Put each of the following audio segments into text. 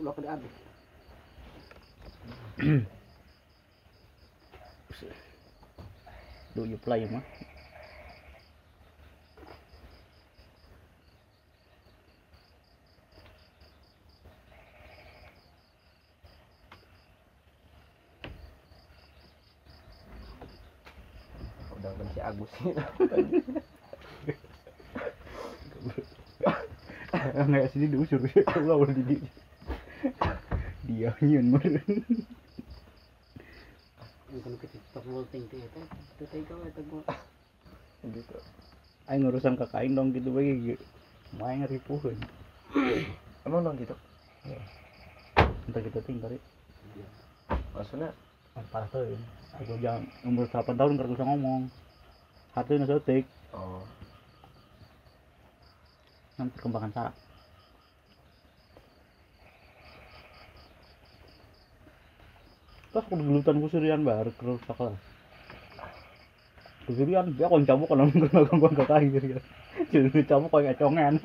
ulah kada ada Do you play mah? udah kan si Agus. Nggak sini diusir kalau udah di teh kau eta gua. Gitu. Aing ngurusan ke kain dong gitu bagi main ngeripuheun. emang dong gitu? Entah kita tinggal maksudnya? Parah tuh. Aku jangan umur 8 tahun nggak bisa ngomong. Hati nasi tik, oh. Kan perkembangan saraf. Terus aku gelutan kusurian baru terus sekolah. Kusurian dia kon cabuk kan nggak gangguan kain gitu. Jadi cabuk kayak congen.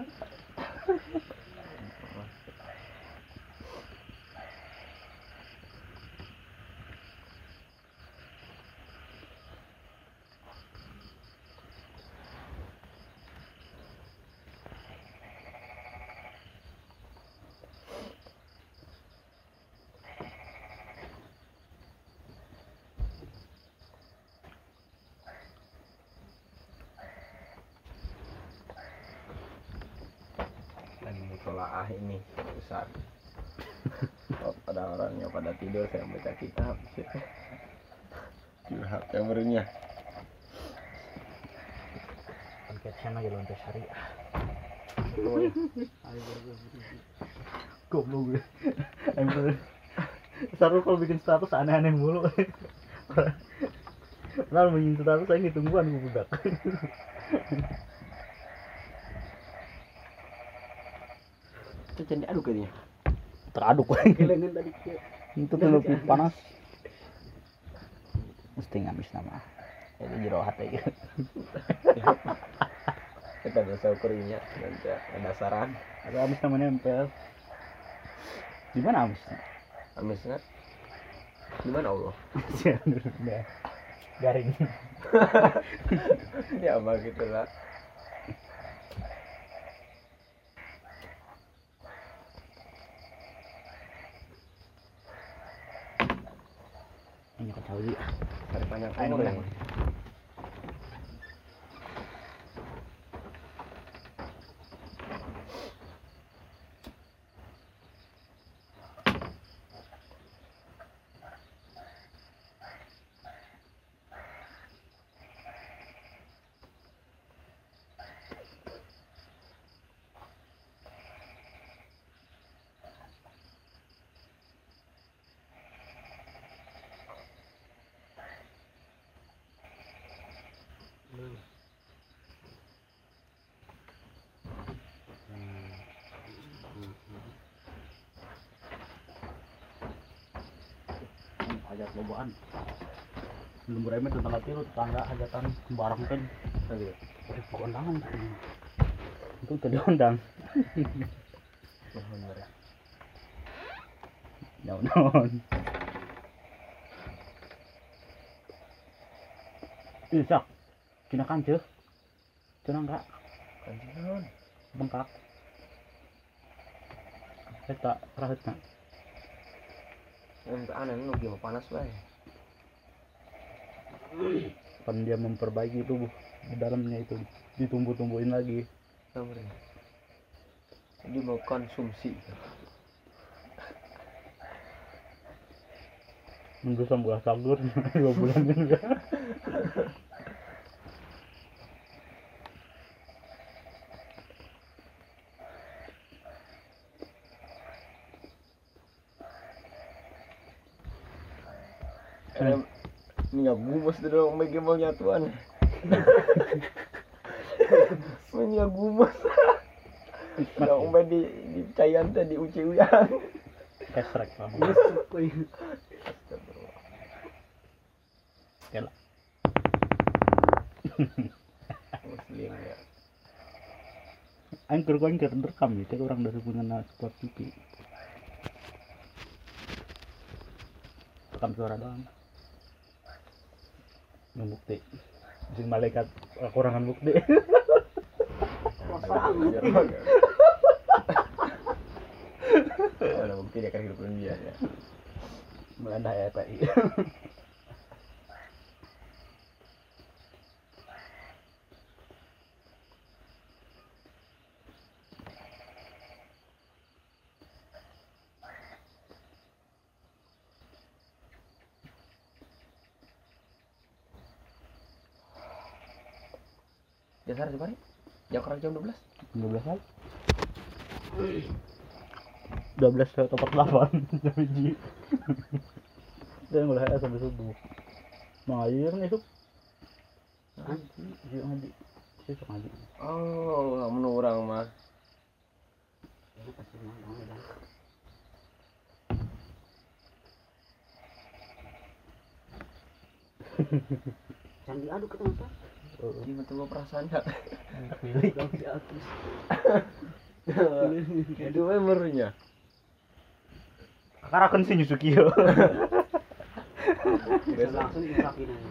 lagi mutolaah ini besar oh, pada orangnya pada tidur saya baca kitab curhat kameranya Caption aja loncat syariah. Goblok gue. Saru kalau bikin status aneh-aneh mulu. Padahal bikin status saya tungguan gue budak. Itu jadi aduh kayaknya Teraduk Itu tuh lebih panas. Mesti ngamis nama. Itu jero hati gitu. kita bisa ukurinya nanti ada saran Ada amis namanya nempel. Di mana amisnya? amisnya gimana Allah Udah. Garing. ya mah gitu lah Ini kacau sih. cari hajat lobaan. Lembur emet tetangga tiru tetangga hajatan barang kan. Lagi Udah keundangan itu tadi undang jauh non Isak, kina kanceh, cina enggak, kanjian bengkak. Eta rahitna. Yang aneh nu gimana panas bae Kan dia memperbaiki tubuh di dalamnya itu ditumbuh-tumbuhin lagi. Jadi mau konsumsi. Nunggu sambil sagur dua bulan juga. Bos dulu bikin mau nyatuan. Punya gumas. Nah, umbe di di cayan teh di uci uyang. Kesrek mah. Kela. Muslim ya. Angker kau angker rekam ya, orang dari punya spot pipi Rekam suara doang. Nggak bukti Mesin malaikat kekurangan bukti Mana bukti dia kan hidup dunia ya. Melanda ya PI Dasar nih. Jam kerja jam 12. 12 kali 12 lewat 48 jam hiji dan mulai sampai subuh mengalir nih sup ngaji ngaji ngaji besok ngaji Oh, menurut orang mah. Dong, ya. Jangan diaduk kita masa. Ini betul gua perasaan ya. pilih Udah diaduk. Itu memornya. karakan sih Yusuki yo Bisa langsung diusahain aja.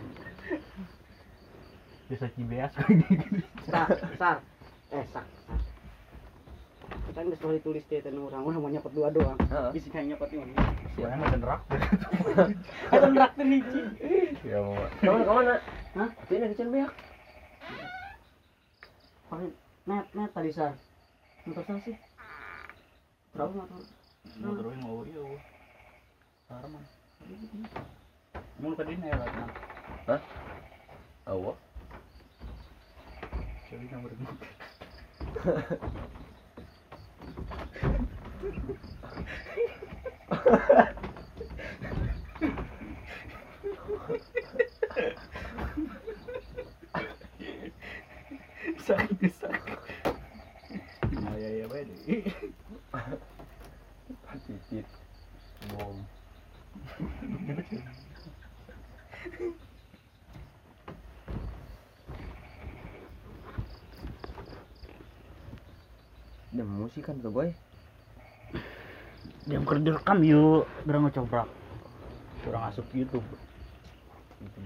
bisa cibeas Sar, sar. Eh, sak, sar. Kita nggak setelah ditulis teh tenu orang orang mau nyepet dua doang. Bisa kayak nyepet ini. Soalnya macam nerak Kita ngerak tuh hiji. Ya mau. Kamu ke mana? Hah? Sini kecil Pakai net net tadi sar. Motor sar sih. Berapa motor? motor yang mau iya Sarman mau tadi nih lah nah Awo. jadi nomor sakit sakit ya ya beda Titit. Bom. Musik kan tuh boy. dia rekam yuk udah ngecoprak kurang masuk YouTube Itu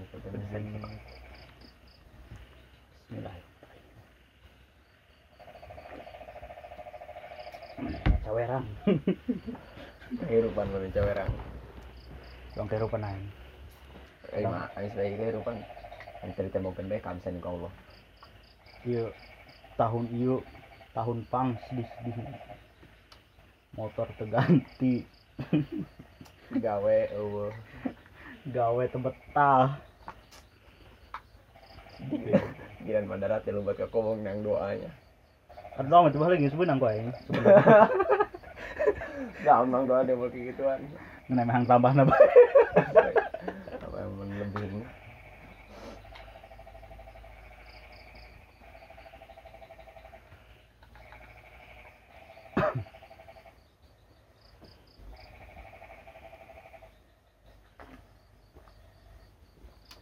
cawerang Kehidupan mana cawerang. yang kehidupan aing Eh mah, anis lagi kehidupan. Yang cerita mau pendek kamsen kau Allah. iya tahun iyo tahun pang sedih sedih motor terganti Gawe, eueuh. gawe tebetah Giran mandarat ya lu bakal ngomong nang doanya. Ada dong coba lagi sebenarnya gua ini Gampang dia mau kayak gituan. ngenai hang tambah napa Apa yang lebih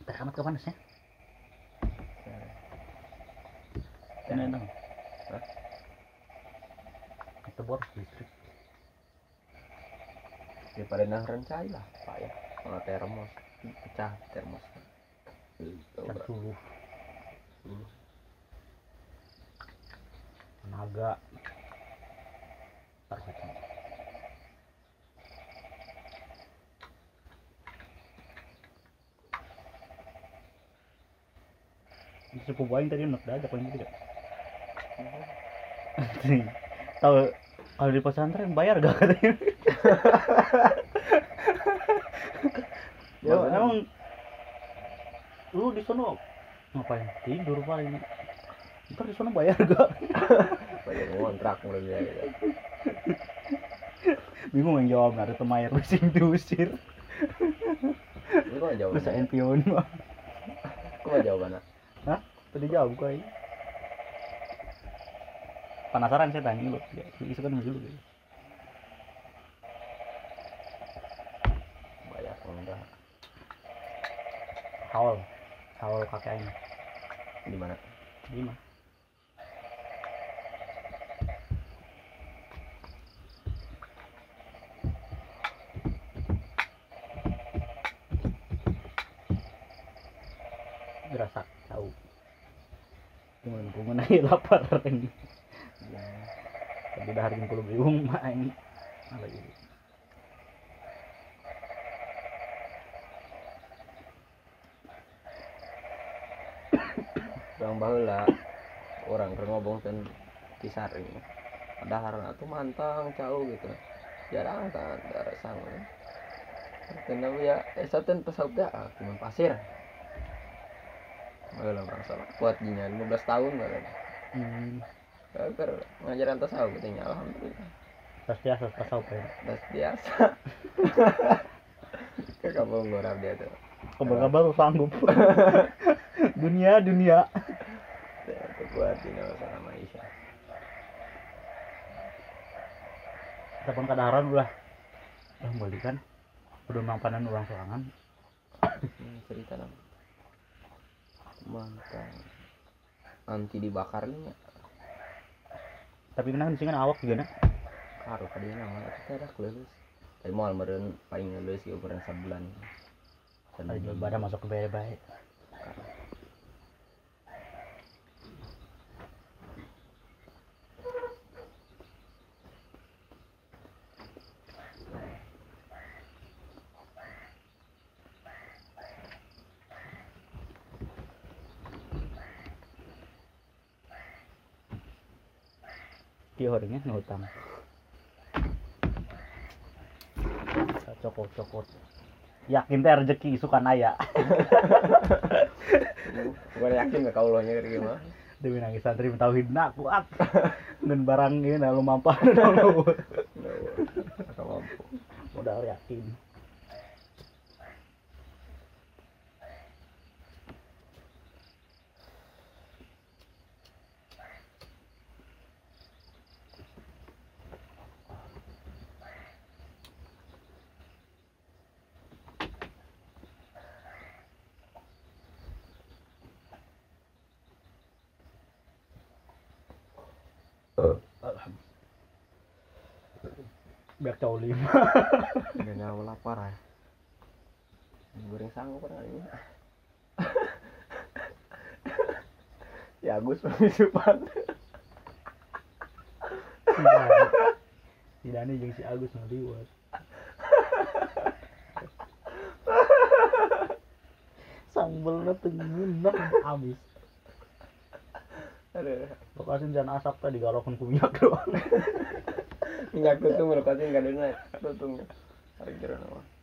teramat ke panasnya ini dong Hah? itu boros listrik daripada nang rencai lah pak ya. Kalau termos pecah termos. Tenaga. Ntar. Ini sepupu aing tadi enak dah paling tidak tahu kalau di pesantren bayar gak katanya ya emang lu di sono ngapain tidur paling ntar di sono bayar gak Bayar ngontrak mulai dia gitu. bingung yang jawab ada temayar sing diusir Ini kok jawab? bisa enpion mah Kok gak jawabannya? tadi jawab ini penasaran saya tanya loh gitu kan ya, itu kan dulu gitu. banyak enggak haul haul kakeknya di mana? Di mana? Gerasak tahu. Cuman gue menangi lapar ini tapi dah hari kulo bingung main apa gitu Orang baheula orang keur ngobong ten kisari. Padahal tuh mantang jauh gitu. Jarang kan ada sang. Karena ya eh saten pesawat ya cuma pasir. Baheula orang salah kuat dinya 15 tahun kan. hmm, Keur ngajaran tasawuf katanya alhamdulillah. pas biasa apa ya Das biasa. Ke kampung orang dia tuh. kabar-kabar sanggup dunia dunia Ya, kuat di sama Maisha. telepon kadaharan udah udah balik kan udah mampanan orang sorangan Hmm, cerita dong. Mantap. Anti dibakarnya tapi kenapa sih kan awak juga nak karo ka dia nama kita ada kelulus. Tapi mau meren paling ngelus ya ukuran sebulan. Dan pada masuk ke baik dia orangnya ngutang cokot cokot yakin teh rezeki suka naya Gue yakin gak kau lohnya dari gimana? Dewi nangis santri tauhid nak kuat. Dan barang ini lalu mampan lalu Gak mampu. modal yakin biar cowok lima Udah nyawa lapar ya. Goreng sanggup kan ini. ya Agus pengisupan. si Dani jeung si Agus ngeliwat sambelnya tengenak abis Aduh. lokasi jangan asap tadi kalau ku minyak doang ඉඟක් තුමර පසින් ගඩන තුතුන් අරගරනවා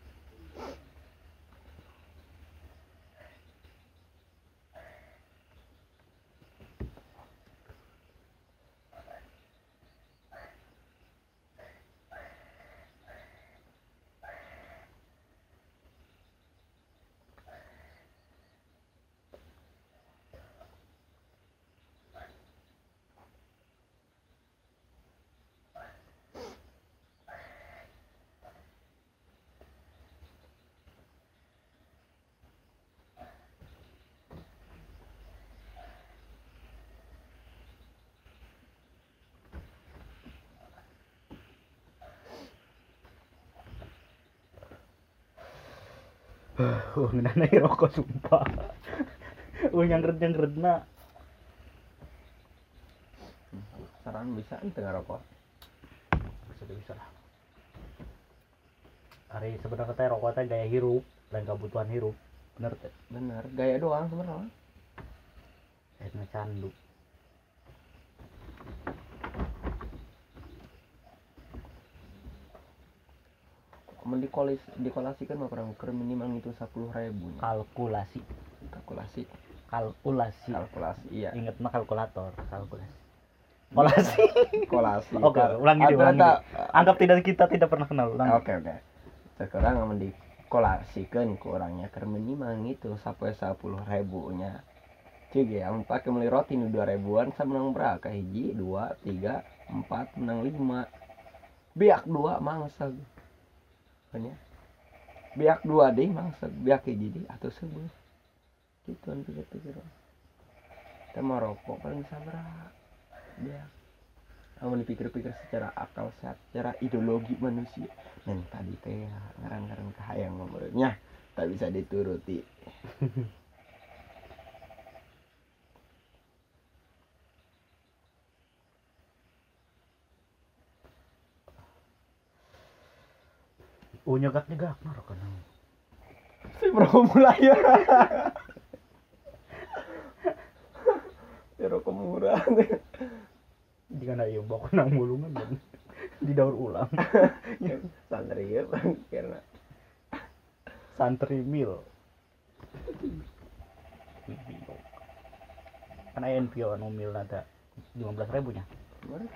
uh ngenana rokok sumpah uh nyangret nyangret na Saran bisa ente ngerokok. bisa bisa lah hari sebenarnya teh rokok teh gaya hirup dan kebutuhan hirup bener teh Bener. Gaya doang sebenarnya. Esna candu Mau dikolis dikolasikan kurang kurang minimal itu sepuluh ribu. kalkulasi Kalkulasi. kalkulasi Kalkulasi. Iya. inget mah kalkulator kalkulasi kolasi Kolasi. Oke, Kal- ulangi deh, ulangi anggap tidak kita tidak pernah kenal Oke oke. Sekarang aman dikolasikan ke orangnya ke minimal itu sampai sepuluh ribunya. Cik ya, amun pakai beli roti nu dua ribuan sama menang berapa? Hiji, dua, tiga, empat, menang lima. Biak dua mangsag. Kan ya? Biak dua deh mangsag, biak hiji deh atau sebuah. Gitu pikir-pikir. Kita mau rokok paling bisa berapa? Biak. Kamu dipikir-pikir secara akal sehat, secara ideologi manusia. Dan tadi teh ngarang-ngarang kahayang menurutnya tak bisa dituruti. oh nyegak nyegak naro kan si bro mulai ya Jero kemurah jika nak iya bawa nang mulungan dan didaur ulang. Santri ya karena santri mil. Kan aya NPO anu mil nada lima belas ribunya. Kemarin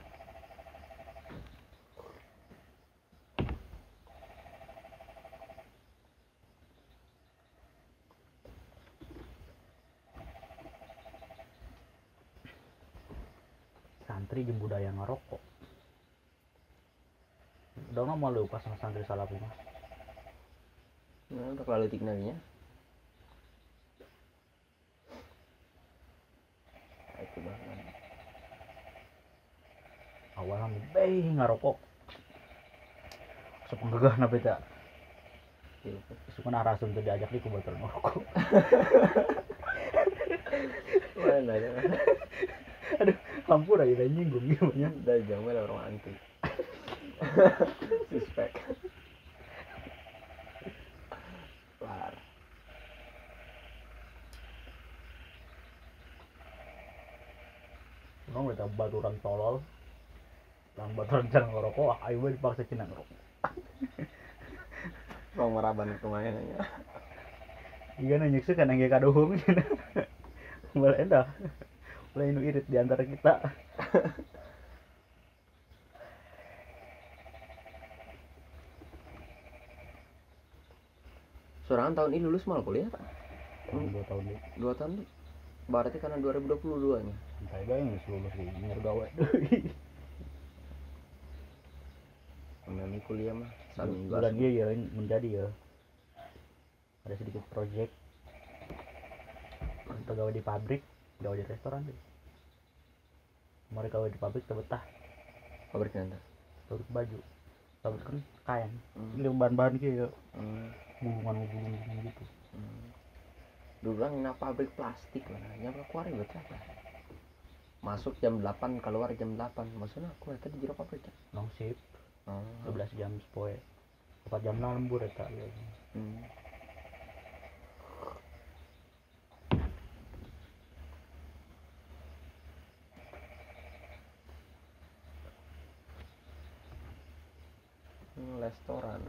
santri jeung budaya ngerokok Dong malu pas sama santri salafi mah Nah, udah lalu tiknanya. Itu bahkan. awalnya beh ngerokok sepenggegah na beta Gitu. isu kan arasum tuh diajak di kubatan ngerokok Mana ya? Hampura ya nyinggung gimana Udah jauh lah orang anti. Suspek. Lar. Orang beta baturan tolol lang baturan jangan ngerokok ah ayo we dipaksa cina ngerokok Mau meraban ke mana iya nanya sih kan nggak kadohong boleh endah boleh nu irit di antara kita. Seorang tahun ini lulus malah kuliah? Tak? Tahun dua tahun deh Dua tahun nih. Berarti karena 2022 nya. santai bae geus lulus di nyar gawe. Kami kuliah mah sambil bulan iya ya menjadi ya. Ada sedikit project. Atau gawe di pabrik gawe di restoran deh kemarin gawe di pabrik terbetah pabrik nanti. pabrik baju pabrik kan kain Hmm. ini bahan-bahan kayak Hmm. gulungan-gulungan gitu Hmm. Dulu bilang ini pabrik plastik mana? Nyampe keluar buat apa? Masuk jam 8, keluar jam 8. Maksudnya aku tadi di jero pabrik ya? long shift Oh. 12 jam sepoe 4 jam lembur eta ya. Hmm. Hmm,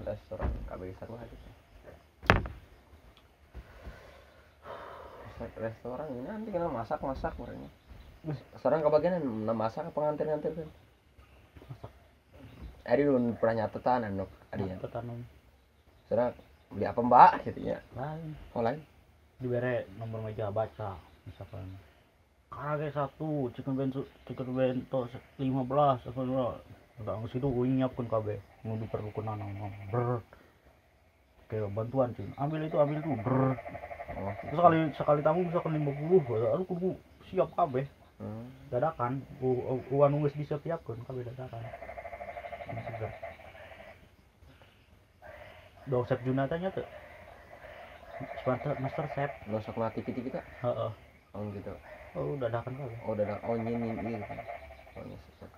restoran, restoran kabeh sarua gitu. Restoran- Restoran ini nanti kena masak masak merenya. Sekarang kebagian na masak apa ngantir ngantir kan? Masak. Adi dulu pernah nyatetan anu adinya. Tetanam Sekarang beli apa mbak gitu ya? lain Oh lain. dibere nomor meja baca misalkan karage satu chicken bento chicken bento lima belas apa enggak nggak situ gue nyiapkan KB mau diperlukan anak ber kayak bantuan sih ambil itu ambil itu ber Oh, sekali sekali tamu misalkan lima puluh aduh kudu siap KB Hmm. dadakan uang nunggu disiapkan KB dadakan Ini segar. Dong chef Junatanya tuh master master chef Nusuk nanti kita kita. Heeh. Oh gitu. Oh, dadakan kali. Oh ada oh nyinin iya kan. Oh nusuk.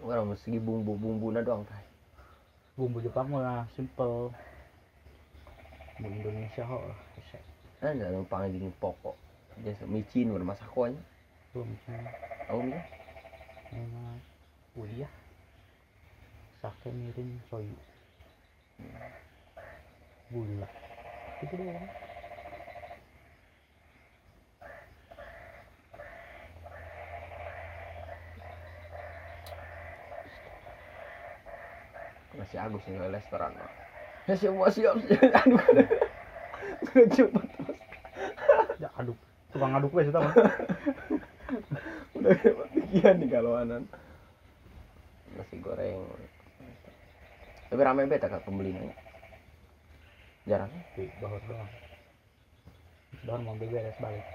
Orang mesti bumbu bumbu doang tah. Bumbu Jepang mah simple. Bumbu Indonesia kok. Nah, ada numpang di pokok. Biasa micin udah masak konya. Belum misalnya. Tahu nih? Enak. Kuliah. Sake mirin soyu. Gula. Itu doang. Masih Agus nih restoran mah. Ya semua siap siap. Aduh. Cepet. Ya aduk. Tukang aduk wes mah. Udah pikiran nih kalau anan. Nasi goreng. Tapi ramai beta kak pembelinya. Jarang. Di bawah doang. Doang mau beres balik.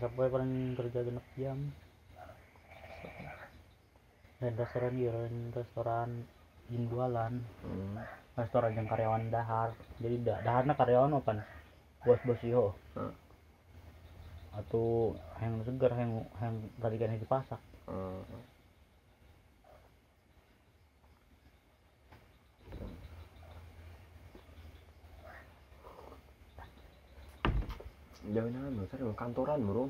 Sampai paling kerja genep jam lain restoran iya, di restoran jin jualan hmm. restoran yang karyawan dahar jadi dah daharnya karyawan apa bos bos yo hmm. atau yang segar yang yang tadi kan dipasak hmm. jangan-jangan besar kantoran bro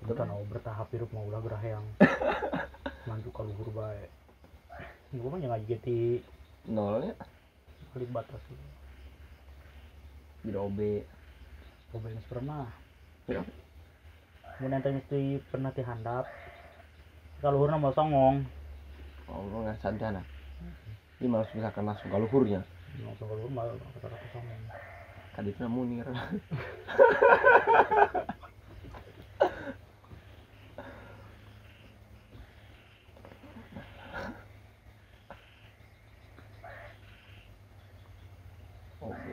kita mau oh, bertahap hidup mau ulah gerah yang mantu kalau guru baik gue mah yang ngaji di nolnya kali batas di OB Kobenis pernah Ya. mau nanti mesti pernah dihandap kalau hurna mau songong oh lu nggak sadar ini malah misalkan langsung ke luhurnya langsung kalau hurna malah kata-kata songong kaditnya munir OB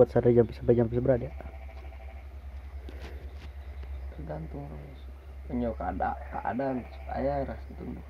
kuat sampai jam sampai jam seberapa ya tergantung penyok keadaan keadaan supaya ras ditunggu